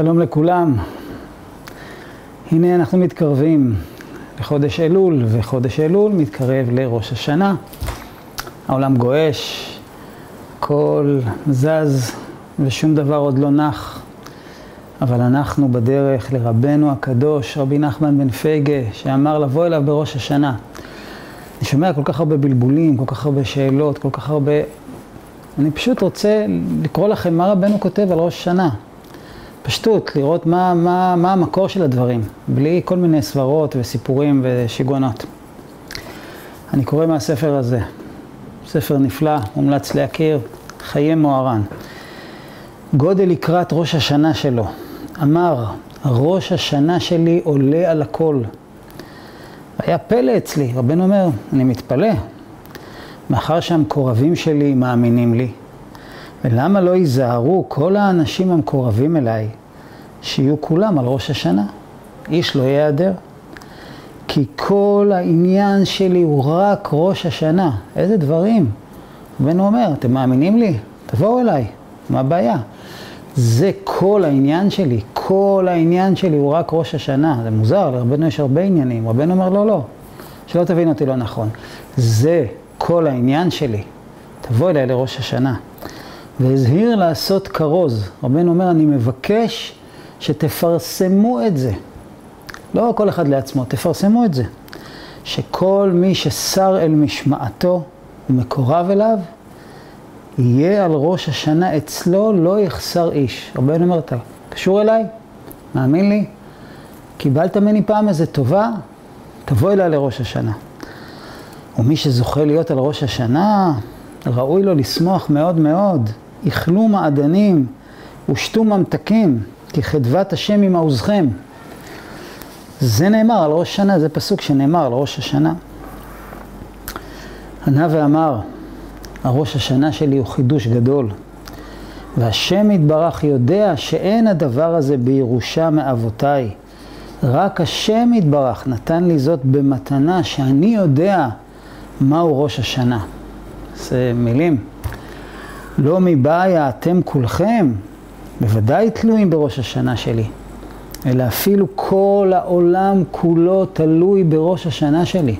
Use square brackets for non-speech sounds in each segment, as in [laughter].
שלום לכולם. הנה אנחנו מתקרבים לחודש אלול, וחודש אלול מתקרב לראש השנה. העולם גועש, הכל זז ושום דבר עוד לא נח. אבל אנחנו בדרך לרבנו הקדוש, רבי נחמן בן פייגה, שאמר לבוא אליו בראש השנה. אני שומע כל כך הרבה בלבולים, כל כך הרבה שאלות, כל כך הרבה... אני פשוט רוצה לקרוא לכם מה רבנו כותב על ראש השנה. פשטות, לראות מה, מה, מה המקור של הדברים, בלי כל מיני סברות וסיפורים ושיגעונות. אני קורא מהספר הזה, ספר נפלא, מומלץ להכיר, חיי מוהר"ן. גודל לקראת ראש השנה שלו. אמר, ראש השנה שלי עולה על הכל. היה פלא אצלי, רבנו אומר, אני מתפלא, מאחר שהמקורבים שלי מאמינים לי. ולמה לא ייזהרו כל האנשים המקורבים אליי, שיהיו כולם על ראש השנה? איש לא ייעדר. כי כל העניין שלי הוא רק ראש השנה. איזה דברים? רבנו אומר, אתם מאמינים לי? תבואו אליי, מה הבעיה? זה כל העניין שלי, כל העניין שלי הוא רק ראש השנה. זה מוזר, לרבנו יש הרבה עניינים. רבנו אומר, לא, לא, שלא תבין אותי לא נכון. זה כל העניין שלי. תבוא אליי לראש השנה. והזהיר לעשות כרוז. רבנו אומר, אני מבקש שתפרסמו את זה. לא כל אחד לעצמו, תפרסמו את זה. שכל מי ששר אל משמעתו ומקורב אליו, יהיה על ראש השנה אצלו, לא יחסר איש. רבנו אומר, אתה קשור אליי? מאמין לי? קיבלת ממני פעם איזה טובה? תבוא אליי לראש השנה. ומי שזוכה להיות על ראש השנה, ראוי לו לשמוח מאוד מאוד. איכלו מעדנים ושתו ממתקים, כי חדבת השם עמעוזכם. זה נאמר על ראש השנה, זה פסוק שנאמר על ראש השנה. ענה ואמר, הראש השנה שלי הוא חידוש גדול, והשם יתברך יודע שאין הדבר הזה בירושה מאבותיי. רק השם יתברך נתן לי זאת במתנה, שאני יודע מהו ראש השנה. זה מילים. לא מבעיה אתם כולכם, בוודאי תלויים בראש השנה שלי, אלא אפילו כל העולם כולו תלוי בראש השנה שלי.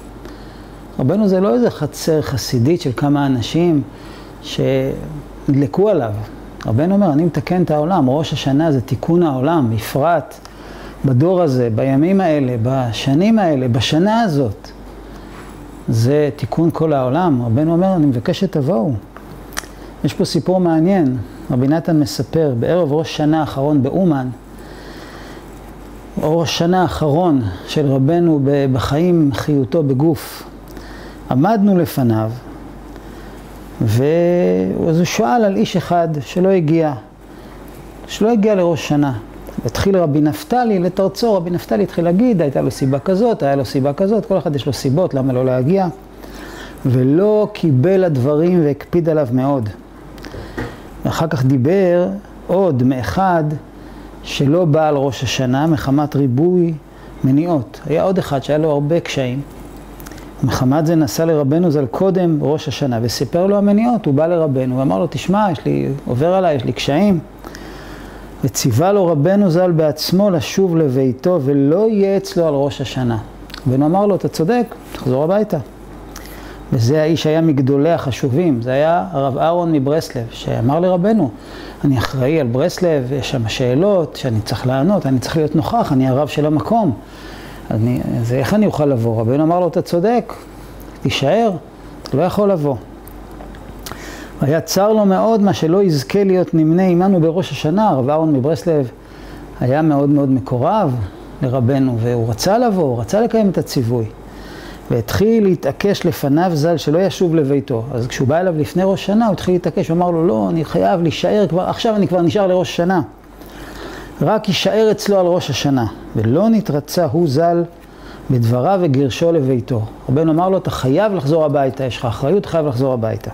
רבנו זה לא איזה חצר חסידית של כמה אנשים שנדלקו עליו. רבנו אומר, אני מתקן את העולם, ראש השנה זה תיקון העולם, בפרט בדור הזה, בימים האלה, בשנים האלה, בשנה הזאת. זה תיקון כל העולם. רבנו אומר, אני מבקש שתבואו. יש פה סיפור מעניין, רבי נתן מספר, בערב ראש שנה האחרון באומן, ראש שנה האחרון של רבנו בחיים, חיותו בגוף, עמדנו לפניו, ואז הוא שאל על איש אחד שלא הגיע, שלא הגיע לראש שנה. התחיל רבי נפתלי לתרצו, רבי נפתלי התחיל להגיד, הייתה לו סיבה כזאת, היה לו סיבה כזאת, כל אחד יש לו סיבות למה לא להגיע, ולא קיבל הדברים והקפיד עליו מאוד. ואחר כך דיבר עוד מאחד שלא בא על ראש השנה מחמת ריבוי מניעות. היה עוד אחד שהיה לו הרבה קשיים. מחמת זה נסע לרבנו ז"ל קודם ראש השנה וסיפר לו המניעות, הוא בא לרבנו ואמר לו, תשמע, יש לי, עובר עליי, יש לי קשיים. וציווה לו רבנו ז"ל בעצמו לשוב לביתו ולא יהיה אצלו על ראש השנה. רבנו אמר לו, אתה צודק, תחזור הביתה. וזה האיש היה מגדולי החשובים, זה היה הרב אהרון מברסלב, שאמר לרבנו, אני אחראי על ברסלב, יש שם שאלות שאני צריך לענות, אני צריך להיות נוכח, אני הרב של המקום. אני, אז איך אני אוכל לבוא? רבנו אמר לו, אתה צודק, תישאר, אתה לא יכול לבוא. והיה צר לו מאוד מה שלא יזכה להיות נמנה עמנו בראש השנה, הרב אהרון מברסלב היה מאוד מאוד מקורב לרבנו, והוא רצה לבוא, הוא רצה לקיים את הציווי. והתחיל להתעקש לפניו ז"ל שלא ישוב לביתו. אז כשהוא בא אליו לפני ראש שנה, הוא התחיל להתעקש, הוא אמר לו, לא, אני חייב להישאר כבר, עכשיו אני כבר נשאר לראש שנה. רק יישאר אצלו על ראש השנה, ולא נתרצה הוא ז"ל בדבריו וגרשו לביתו. רבנו אמר לו, אתה חייב לחזור הביתה, יש לך אחריות, חייב לחזור הביתה.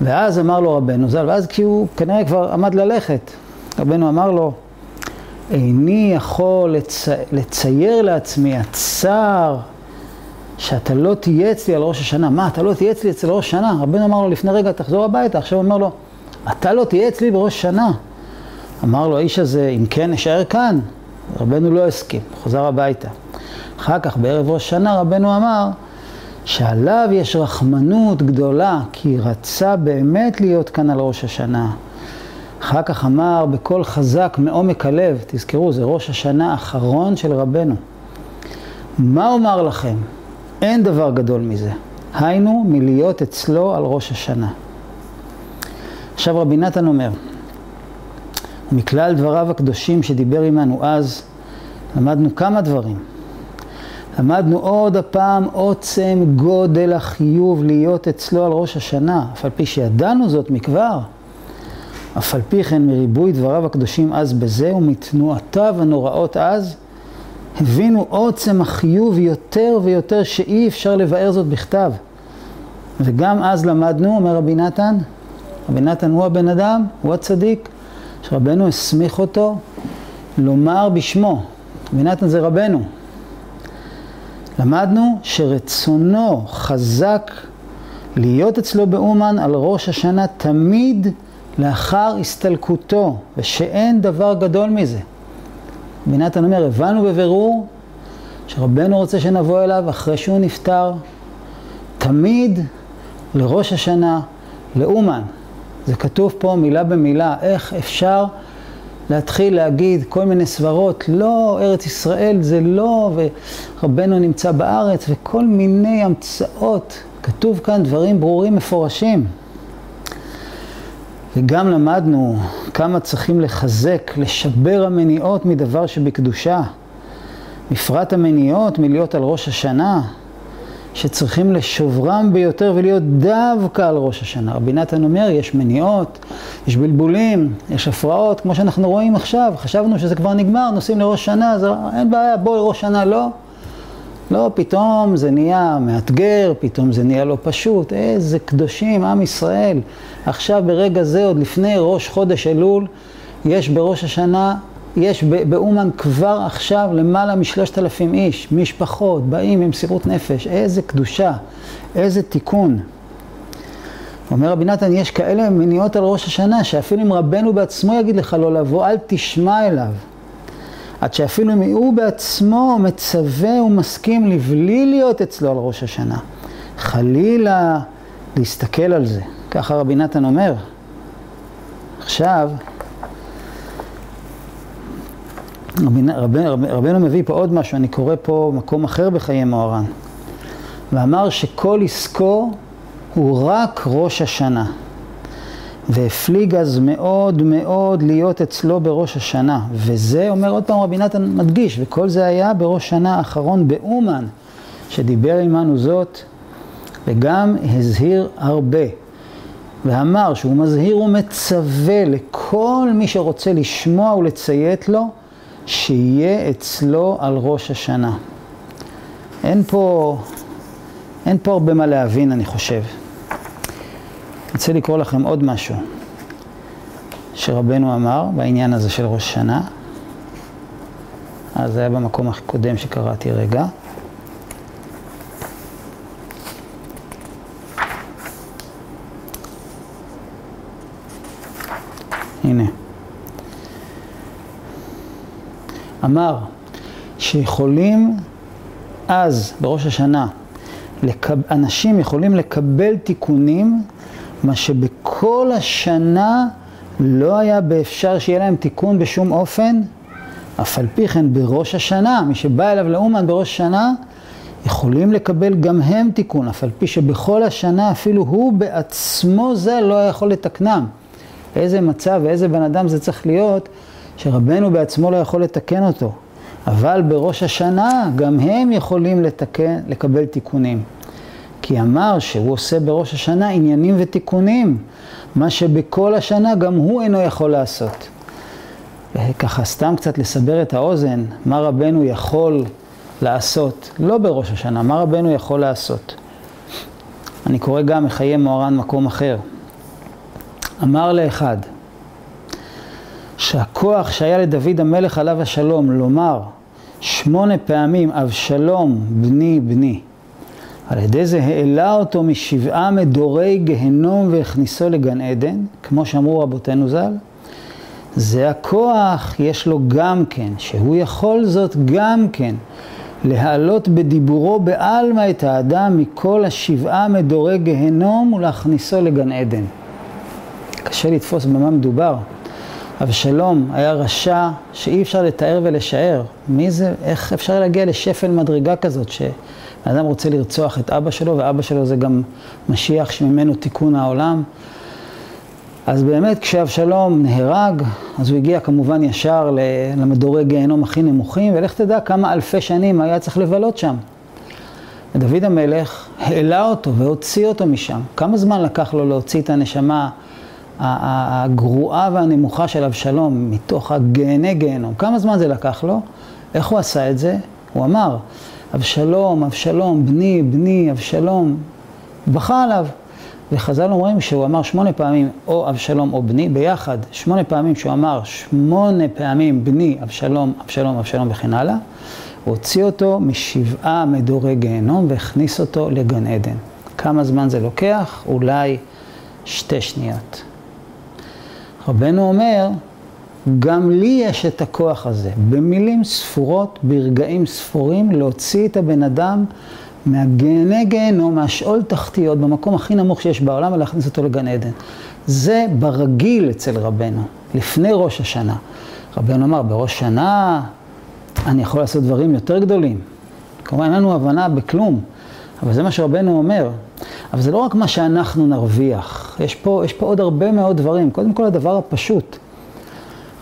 ואז אמר לו רבנו ז"ל, ואז כי הוא כנראה כבר עמד ללכת, רבנו אמר לו, איני יכול לצ... לצייר לעצמי הצער שאתה לא תהיה אצלי על ראש השנה. מה, אתה לא תהיה אצלי אצל ראש השנה? רבנו אמר לו לפני רגע, תחזור הביתה, עכשיו הוא אומר לו, אתה לא תהיה אצלי בראש השנה. אמר לו האיש הזה, אם כן נשאר כאן, רבנו לא הסכים, חוזר הביתה. אחר כך בערב ראש שנה רבנו אמר שעליו יש רחמנות גדולה, כי רצה באמת להיות כאן על ראש השנה. אחר כך אמר בקול חזק מעומק הלב, תזכרו, זה ראש השנה האחרון של רבנו. מה אומר לכם? אין דבר גדול מזה. היינו מלהיות אצלו על ראש השנה. עכשיו רבי נתן אומר, מכלל דבריו הקדושים שדיבר עמנו אז, למדנו כמה דברים. למדנו עוד הפעם עוצם גודל החיוב להיות אצלו על ראש השנה, אף על פי שידענו זאת מכבר. אף על פי כן מריבוי דבריו הקדושים אז בזה ומתנועותיו הנוראות אז, הבינו עוצם החיוב יותר ויותר שאי אפשר לבאר זאת בכתב. וגם אז למדנו, אומר רבי נתן, רבי נתן הוא הבן אדם, הוא הצדיק, שרבנו הסמיך אותו לומר בשמו. רבי נתן זה רבנו. למדנו שרצונו חזק להיות אצלו באומן על ראש השנה תמיד לאחר הסתלקותו, ושאין דבר גדול מזה. רבי נתן אומר, הבנו בבירור שרבנו רוצה שנבוא אליו אחרי שהוא נפטר, תמיד לראש השנה, לאומן. זה כתוב פה מילה במילה, איך אפשר להתחיל להגיד כל מיני סברות, לא, ארץ ישראל זה לא, ורבנו נמצא בארץ, וכל מיני המצאות. כתוב כאן דברים ברורים מפורשים. וגם למדנו כמה צריכים לחזק, לשבר המניעות מדבר שבקדושה. בפרט המניעות מלהיות על ראש השנה, שצריכים לשוברם ביותר ולהיות דווקא על ראש השנה. רבי נתן אומר, יש מניעות, יש בלבולים, יש הפרעות, כמו שאנחנו רואים עכשיו. חשבנו שזה כבר נגמר, נוסעים לראש שנה, אז אין בעיה, בואי ראש שנה, לא. לא, פתאום זה נהיה מאתגר, פתאום זה נהיה לא פשוט. איזה קדושים, עם ישראל. עכשיו ברגע זה, עוד לפני ראש חודש אלול, יש בראש השנה, יש באומן כבר עכשיו למעלה משלושת אלפים איש, משפחות, באים עם סירות נפש. איזה קדושה, איזה תיקון. אומר רבי נתן, יש כאלה מניעות על ראש השנה, שאפילו אם רבנו בעצמו יגיד לך לא לבוא, אל תשמע אליו. עד שאפילו אם הוא בעצמו מצווה ומסכים לבלי להיות אצלו על ראש השנה. חלילה להסתכל על זה. ככה רבי נתן אומר. עכשיו, רבינו, רבינו מביא פה עוד משהו, אני קורא פה מקום אחר בחיי מוהר"ן. ואמר שכל עסקו הוא רק ראש השנה. והפליג אז מאוד מאוד להיות אצלו בראש השנה. וזה, אומר עוד פעם רבי נתן מדגיש, וכל זה היה בראש שנה האחרון באומן, שדיבר עמנו זאת, וגם הזהיר הרבה. ואמר שהוא מזהיר ומצווה לכל מי שרוצה לשמוע ולציית לו, שיהיה אצלו על ראש השנה. אין פה, אין פה הרבה מה להבין, אני חושב. רוצה לקרוא לכם עוד משהו שרבנו אמר בעניין הזה של ראש שנה. אז זה היה במקום הקודם שקראתי רגע. הנה. אמר שיכולים אז, בראש השנה, לקב... אנשים יכולים לקבל תיקונים מה שבכל השנה לא היה באפשר שיהיה להם תיקון בשום אופן, אף על פי כן בראש השנה, מי שבא אליו לאומן בראש השנה, יכולים לקבל גם הם תיקון, אף על פי שבכל השנה אפילו הוא בעצמו זה לא יכול לתקנם. איזה מצב ואיזה בן אדם זה צריך להיות, שרבנו בעצמו לא יכול לתקן אותו. אבל בראש השנה גם הם יכולים לתקן, לקבל תיקונים. כי אמר שהוא עושה בראש השנה עניינים ותיקונים, מה שבכל השנה גם הוא אינו יכול לעשות. וככה סתם קצת לסבר את האוזן, מה רבנו יכול לעשות, לא בראש השנה, מה רבנו יכול לעשות. אני קורא גם מחיי מוהר"ן מקום אחר. אמר לאחד, שהכוח שהיה לדוד המלך עליו השלום לומר שמונה פעמים אבשלום בני בני על ידי זה העלה אותו משבעה מדורי גהנום והכניסו לגן עדן, כמו שאמרו רבותינו ז"ל, זה הכוח, יש לו גם כן, שהוא יכול זאת גם כן, להעלות בדיבורו בעלמא את האדם מכל השבעה מדורי גיהנום ולהכניסו לגן עדן. קשה לתפוס במה מדובר. אבשלום היה רשע שאי אפשר לתאר ולשער. מי זה, איך אפשר להגיע לשפל מדרגה כזאת, שאדם רוצה לרצוח את אבא שלו, ואבא שלו זה גם משיח שממנו תיקון העולם. אז באמת כשאבשלום נהרג, אז הוא הגיע כמובן ישר למדורי גיהנום הכי נמוכים, ולך תדע כמה אלפי שנים היה צריך לבלות שם. ודוד המלך העלה אותו והוציא אותו משם. כמה זמן לקח לו להוציא את הנשמה הגרועה והנמוכה של אבשלום מתוך הגהני גיהנום? כמה זמן זה לקח לו? איך הוא עשה את זה? הוא אמר, אבשלום, אבשלום, בני, בני, אבשלום, בכה עליו. וחז"ל אומרים שהוא אמר שמונה פעמים או אבשלום או בני, ביחד שמונה פעמים שהוא אמר שמונה פעמים בני אבשלום, אבשלום, אבשלום וכן הלאה, הוא הוציא אותו משבעה מדורי גיהנום והכניס אותו לגן עדן. כמה זמן זה לוקח? אולי שתי שניות. רבנו אומר, גם לי יש את הכוח הזה, במילים ספורות, ברגעים ספורים, להוציא את הבן אדם מהגהני גיהנום, מהשאול תחתיות, במקום הכי נמוך שיש בעולם, ולהכניס אותו לגן עדן. זה ברגיל אצל רבנו, לפני ראש השנה. רבנו אמר, בראש שנה אני יכול לעשות דברים יותר גדולים. כמובן, אין לנו הבנה בכלום, אבל זה מה שרבנו אומר. אבל זה לא רק מה שאנחנו נרוויח, יש פה, יש פה עוד הרבה מאוד דברים. קודם כל, הדבר הפשוט.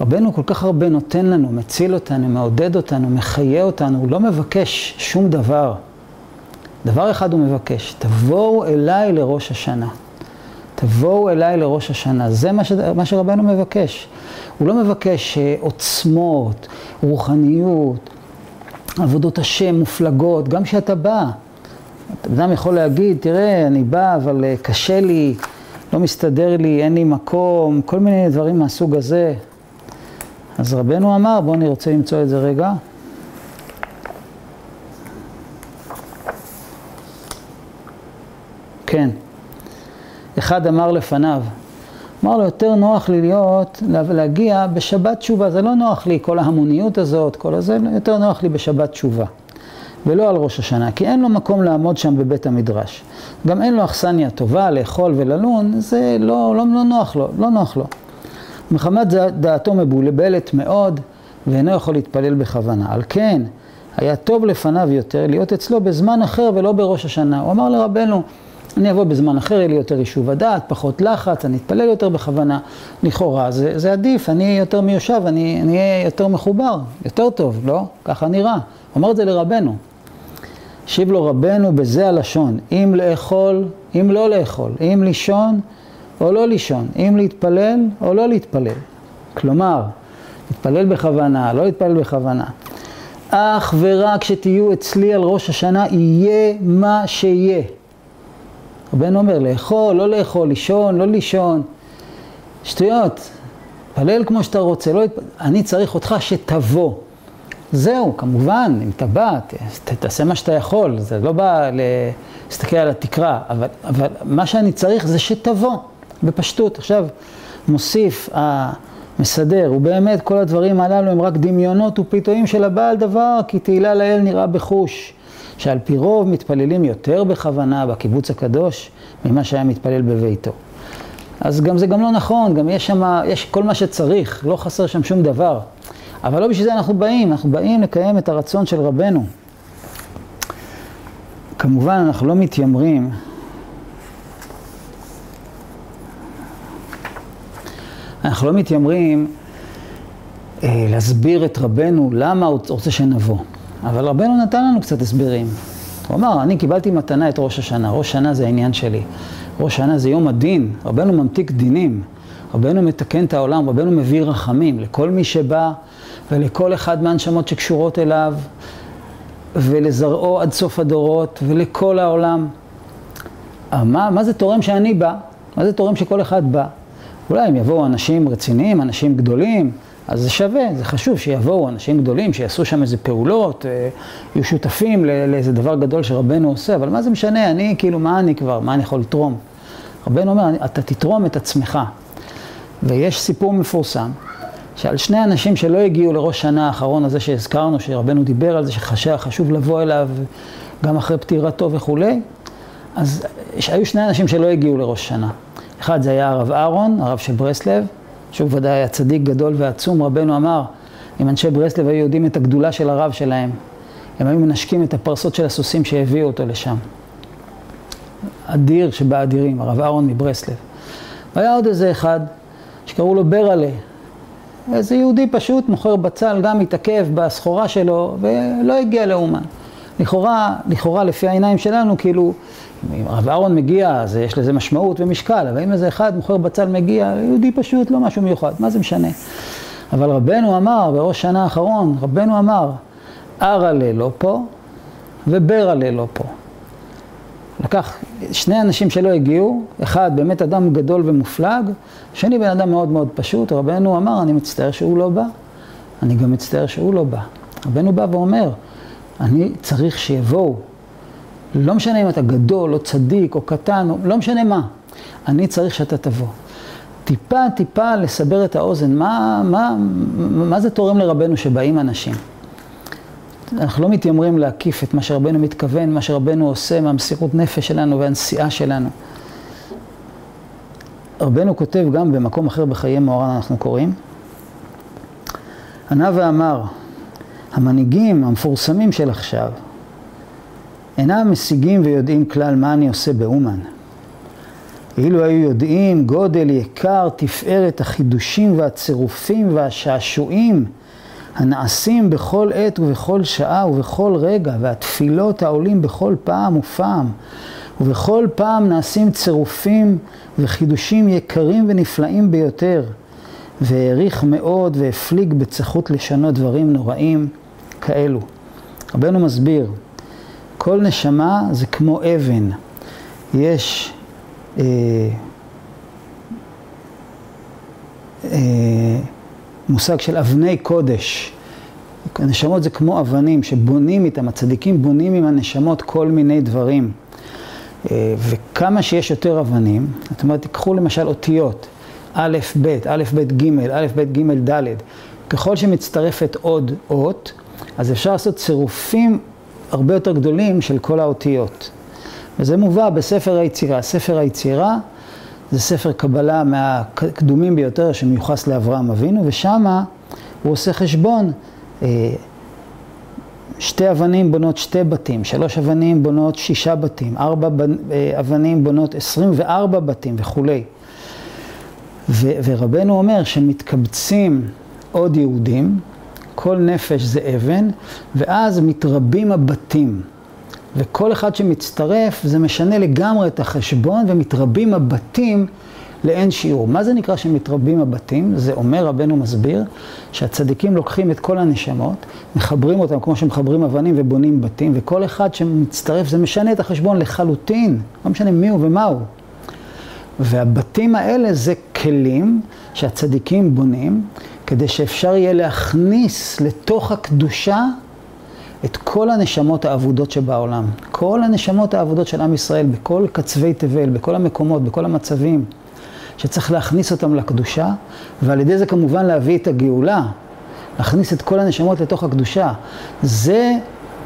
רבנו כל כך הרבה נותן לנו, מציל אותנו, מעודד אותנו, מחיה אותנו, הוא לא מבקש שום דבר. דבר אחד הוא מבקש, תבואו אליי לראש השנה. תבואו אליי לראש השנה. זה מה, ש... מה שרבנו מבקש. הוא לא מבקש אה, עוצמות, רוחניות, עבודות השם מופלגות, גם כשאתה בא. אדם יכול להגיד, תראה, אני בא, אבל אה, קשה לי, לא מסתדר לי, אין לי מקום, כל מיני דברים מהסוג הזה. אז רבנו אמר, בואו אני רוצה למצוא את זה רגע. כן. אחד אמר לפניו, אמר לו, יותר נוח לי להיות, להגיע בשבת תשובה, זה לא נוח לי כל ההמוניות הזאת, כל הזה, יותר נוח לי בשבת תשובה. ולא על ראש השנה, כי אין לו מקום לעמוד שם בבית המדרש. גם אין לו אכסניה טובה לאכול וללון, זה לא, לא, לא נוח לו, לא נוח לו. מחמת דעתו מבולבלת מאוד, ואינו יכול להתפלל בכוונה. על כן, היה טוב לפניו יותר להיות אצלו בזמן אחר ולא בראש השנה. הוא אמר לרבנו, אני אבוא בזמן אחר, יהיה לי יותר יישוב הדעת, פחות לחץ, אני אתפלל יותר בכוונה. לכאורה, זה, זה עדיף, אני אהיה יותר מיושב, אני אהיה יותר מחובר, יותר טוב, לא? ככה נראה. הוא אמר את זה לרבנו. השיב לו רבנו בזה הלשון, אם לאכול, אם לא לאכול, אם לישון או לא לישון, אם להתפלל או לא להתפלל. כלומר, להתפלל בכוונה, לא להתפלל בכוונה. אך ורק שתהיו אצלי על ראש השנה, יהיה מה שיהיה. רבנו אומר, לאכול, לא לאכול, לישון, לא לישון. שטויות. תפלל כמו שאתה רוצה, לא... אני צריך אותך שתבוא. זהו, כמובן, אם אתה בא, ת, תעשה מה שאתה יכול, זה לא בא להסתכל על התקרה, אבל, אבל מה שאני צריך זה שתבוא, בפשטות. עכשיו, מוסיף המסדר, ובאמת כל הדברים הללו הם רק דמיונות ופיתויים של הבעל דבר, כי תהילה לאל נראה בחוש. שעל פי רוב מתפללים יותר בכוונה בקיבוץ הקדוש ממה שהיה מתפלל בביתו. אז גם זה גם לא נכון, גם יש שם, יש כל מה שצריך, לא חסר שם שום דבר. אבל לא בשביל זה אנחנו באים, אנחנו באים לקיים את הרצון של רבנו. כמובן, אנחנו לא מתיימרים אנחנו לא מתיימרים אה, להסביר את רבנו למה הוא רוצה שנבוא. אבל רבנו נתן לנו קצת הסברים. הוא אמר, אני קיבלתי מתנה את ראש השנה, ראש שנה זה העניין שלי. ראש שנה זה יום הדין, רבנו ממתיק דינים, רבנו מתקן את העולם, רבנו מביא רחמים לכל מי שבא ולכל אחד מהנשמות שקשורות אליו ולזרעו עד סוף הדורות ולכל העולם. מה, מה זה תורם שאני בא? מה זה תורם שכל אחד בא? אולי אם יבואו אנשים רציניים, אנשים גדולים, אז זה שווה, זה חשוב שיבואו אנשים גדולים, שיעשו שם איזה פעולות, אה, יהיו שותפים לאיזה דבר גדול שרבנו עושה, אבל מה זה משנה, אני כאילו, מה אני כבר, מה אני יכול לתרום? רבנו אומר, אתה תתרום את עצמך. ויש סיפור מפורסם, שעל שני אנשים שלא הגיעו לראש שנה האחרון הזה שהזכרנו, שרבנו דיבר על זה, שחשוב לבוא אליו גם אחרי פטירתו וכולי, אז היו שני אנשים שלא הגיעו לראש שנה. אחד זה היה הרב אהרון, הרב של ברסלב, שהוא ודאי היה צדיק גדול ועצום, רבנו אמר, אם אנשי ברסלב היו יודעים את הגדולה של הרב שלהם, הם היו מנשקים את הפרסות של הסוסים שהביאו אותו לשם. אדיר שבאדירים, הרב אהרון מברסלב. והיה עוד איזה אחד שקראו לו ברלה, איזה יהודי פשוט מוכר בצל, גם התעכב בסחורה שלו ולא הגיע לאומן. לכאורה, לכאורה לפי העיניים שלנו, כאילו, אם הרב אהרון מגיע, אז יש לזה משמעות ומשקל, אבל אם איזה אחד מוכר בצל מגיע, יהודי פשוט, לא משהו מיוחד, מה זה משנה? אבל רבנו אמר, בראש שנה האחרון, רבנו אמר, ארלה לא פה וברלה לא פה. לקח שני אנשים שלא הגיעו, אחד באמת אדם גדול ומופלג, שני בן אדם מאוד מאוד פשוט, רבנו אמר, אני מצטער שהוא לא בא, אני גם מצטער שהוא לא בא. רבנו בא ואומר, אני צריך שיבואו, לא משנה אם אתה גדול או צדיק או קטן, לא משנה מה, אני צריך שאתה תבוא. טיפה טיפה לסבר את האוזן, מה, מה, מה זה תורם לרבנו שבאים אנשים? אנחנו לא מתיימרים להקיף את מה שרבנו מתכוון, מה שרבנו עושה מהמסירות נפש שלנו והנסיעה שלנו. רבנו כותב גם במקום אחר בחיי מוהר"ן אנחנו קוראים, ענה ואמר, המנהיגים המפורסמים של עכשיו אינם משיגים ויודעים כלל מה אני עושה באומן. אילו היו יודעים גודל יקר תפארת החידושים והצירופים והשעשועים הנעשים בכל עת ובכל שעה ובכל רגע, והתפילות העולים בכל פעם ופעם, ובכל פעם נעשים צירופים וחידושים יקרים ונפלאים ביותר, והעריך מאוד והפליג בצחות לשנות דברים נוראים כאלו. רבנו מסביר, כל נשמה זה כמו אבן. יש אה, אה, מושג של אבני קודש. הנשמות זה כמו אבנים שבונים איתם, הצדיקים בונים עם הנשמות כל מיני דברים. אה, וכמה שיש יותר אבנים, זאת אומרת, תיקחו למשל אותיות, א', ב', א', ב', ג', א', ב', ג', ד', ככל שמצטרפת עוד אות, אז אפשר לעשות צירופים הרבה יותר גדולים של כל האותיות. וזה מובא בספר היצירה. ספר היצירה זה ספר קבלה מהקדומים ביותר שמיוחס לאברהם אבינו, ושמה הוא עושה חשבון. אה, שתי אבנים בונות שתי בתים, שלוש אבנים בונות שישה בתים, ארבע אה, אבנים בונות עשרים וארבע בתים וכולי. ו- ורבנו אומר שמתקבצים עוד יהודים, כל נפש זה אבן, ואז מתרבים הבתים. וכל אחד שמצטרף, זה משנה לגמרי את החשבון, ומתרבים הבתים לאין שיעור. מה זה נקרא שמתרבים הבתים? זה אומר רבנו מסביר, שהצדיקים לוקחים את כל הנשמות, מחברים אותם כמו שמחברים אבנים ובונים בתים, וכל אחד שמצטרף, זה משנה את החשבון לחלוטין, לא משנה מי הוא ומה הוא. והבתים האלה זה כלים שהצדיקים בונים, כדי שאפשר יהיה להכניס לתוך הקדושה את כל הנשמות האבודות שבעולם. כל הנשמות האבודות של עם ישראל, בכל קצווי תבל, בכל המקומות, בכל המצבים, שצריך להכניס אותם לקדושה, ועל ידי זה כמובן להביא את הגאולה, להכניס את כל הנשמות לתוך הקדושה. זה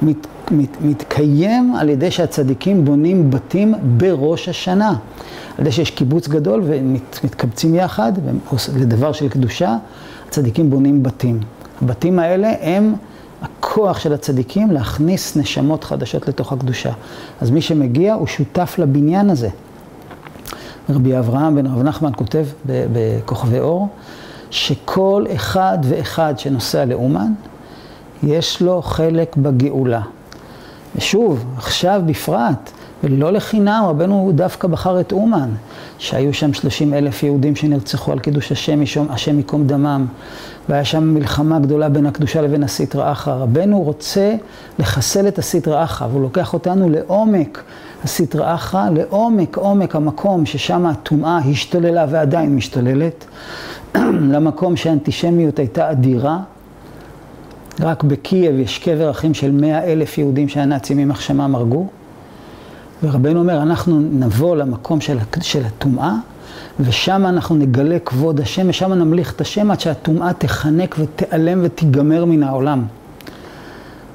מת, מת, מתקיים על ידי שהצדיקים בונים בתים בראש השנה. על ידי שיש קיבוץ גדול ומתקבצים יחד לדבר של קדושה, הצדיקים בונים בתים. הבתים האלה הם הכוח של הצדיקים להכניס נשמות חדשות לתוך הקדושה. אז מי שמגיע הוא שותף לבניין הזה. רבי אברהם בן רב נחמן כותב בכוכבי אור, שכל אחד ואחד שנוסע לאומן, יש לו חלק בגאולה. ושוב, עכשיו בפרט, ולא לחינם, רבנו דווקא בחר את אומן, שהיו שם 30 אלף יהודים שנרצחו על קידוש השם, השם ייקום דמם, והיה שם מלחמה גדולה בין הקדושה לבין הסטרא אחרא. רבנו רוצה לחסל את הסטרא אחרא, והוא לוקח אותנו לעומק הסטרא אחרא, לעומק עומק המקום ששם הטומאה השתוללה ועדיין משתוללת, [clears throat] למקום שהאנטישמיות הייתה אדירה. רק בקייב יש קבר אחים של מאה אלף יהודים שהנאצים יימח שמם הרגו. ורבנו אומר, אנחנו נבוא למקום של, של הטומאה, ושם אנחנו נגלה כבוד השם, ושם נמליך את השם עד שהטומאה תחנק ותיעלם ותיגמר מן העולם.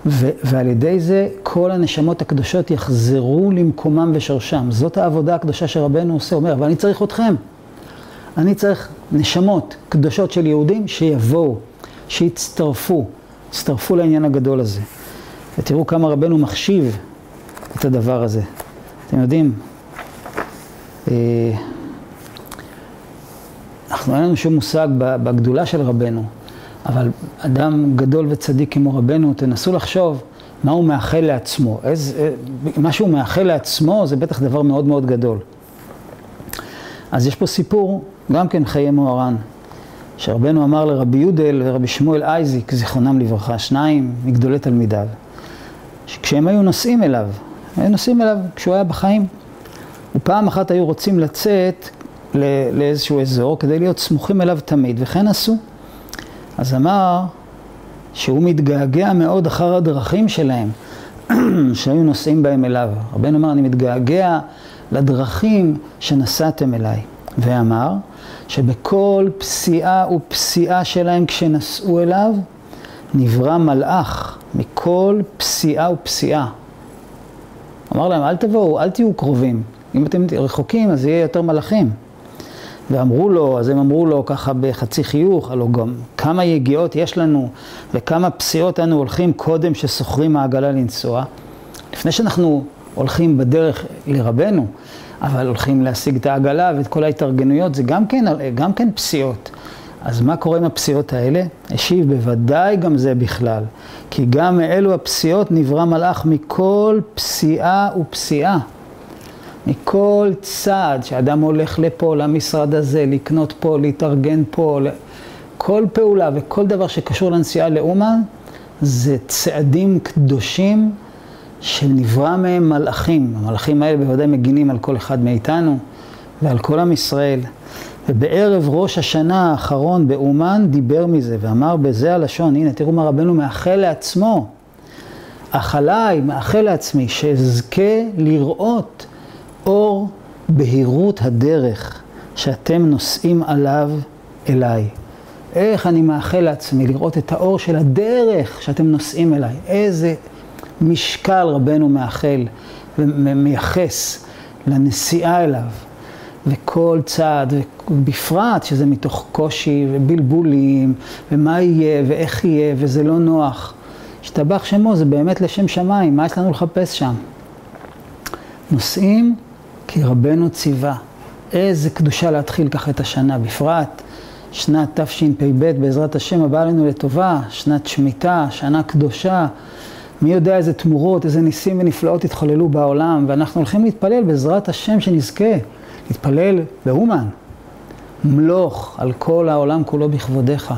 ו- ועל ידי זה כל הנשמות הקדושות יחזרו למקומם ושורשם. זאת העבודה הקדושה שרבנו עושה, אומר, אבל אני צריך אתכם. אני צריך נשמות קדושות של יהודים שיבואו, שיצטרפו, יצטרפו לעניין הגדול הזה. ותראו כמה רבנו מחשיב את הדבר הזה. אתם יודעים, אה, אנחנו אין לנו שום מושג בגדולה של רבנו, אבל אדם גדול וצדיק כמו רבנו, תנסו לחשוב מה הוא מאחל לעצמו. איזה, אה, מה שהוא מאחל לעצמו זה בטח דבר מאוד מאוד גדול. אז יש פה סיפור, גם כן חיי מוהר"ן, שרבנו אמר לרבי יודל ורבי שמואל אייזיק, זיכרונם לברכה, שניים מגדולי תלמידיו, שכשהם היו נוסעים אליו, היו נוסעים אליו כשהוא היה בחיים, ופעם אחת היו רוצים לצאת לאיזשהו אזור כדי להיות סמוכים אליו תמיד, וכן עשו. אז אמר שהוא מתגעגע מאוד אחר הדרכים שלהם, [clears throat] שהיו נוסעים בהם אליו. רבנו אמר, אני מתגעגע לדרכים שנסעתם אליי. ואמר שבכל פסיעה ופסיעה שלהם כשנסעו אליו, נברא מלאך מכל פסיעה ופסיעה. אמר להם, אל תבואו, אל תהיו קרובים. אם אתם רחוקים, אז יהיה יותר מלאכים. ואמרו לו, אז הם אמרו לו ככה בחצי חיוך, הלוא גם כמה יגיעות יש לנו וכמה פסיעות אנו הולכים קודם ששוכרים העגלה לנסוע. לפני שאנחנו הולכים בדרך לרבנו, אבל הולכים להשיג את העגלה ואת כל ההתארגנויות, זה גם כן, גם כן פסיעות. אז מה קורה עם הפסיעות האלה? השיב, בוודאי גם זה בכלל. כי גם מאלו הפסיעות נברא מלאך מכל פסיעה ופסיעה. מכל צעד שאדם הולך לפה, למשרד הזה, לקנות פה, להתארגן פה, כל פעולה וכל דבר שקשור לנסיעה לאומן, זה צעדים קדושים שנברא מהם מלאכים. המלאכים האלה בוודאי מגינים על כל אחד מאיתנו ועל כל עם ישראל. ובערב ראש השנה האחרון באומן דיבר מזה ואמר בזה הלשון, הנה תראו מה רבנו מאחל לעצמו. אך עליי, מאחל לעצמי, שאזכה לראות אור בהירות הדרך שאתם נושאים עליו אליי. איך אני מאחל לעצמי לראות את האור של הדרך שאתם נושאים אליי. איזה משקל רבנו מאחל ומייחס לנסיעה אליו. וכל צעד, ובפרט שזה מתוך קושי ובלבולים, ומה יהיה ואיך יהיה, וזה לא נוח. השתבח שמו, זה באמת לשם שמיים, מה יש לנו לחפש שם? נוסעים כי רבנו ציווה. איזה קדושה להתחיל ככה את השנה, בפרט שנת תשפ"ב, בעזרת השם הבאה לנו לטובה, שנת שמיטה, שנה קדושה. מי יודע איזה תמורות, איזה ניסים ונפלאות התחוללו בעולם, ואנחנו הולכים להתפלל בעזרת השם שנזכה, להתפלל באומן. מלוך על כל העולם כולו בכבודיך.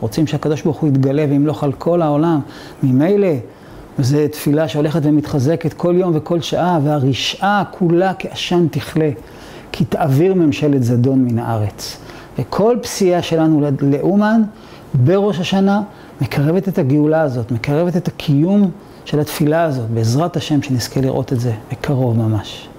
רוצים שהקדוש ברוך הוא יתגלה וימלוך על כל העולם. ממילא, וזו תפילה שהולכת ומתחזקת כל יום וכל שעה, והרשעה כולה כעשן תכלה, כי תעביר ממשלת זדון מן הארץ. וכל פסיעה שלנו לאומן בראש השנה מקרבת את הגאולה הזאת, מקרבת את הקיום של התפילה הזאת, בעזרת השם שנזכה לראות את זה בקרוב ממש.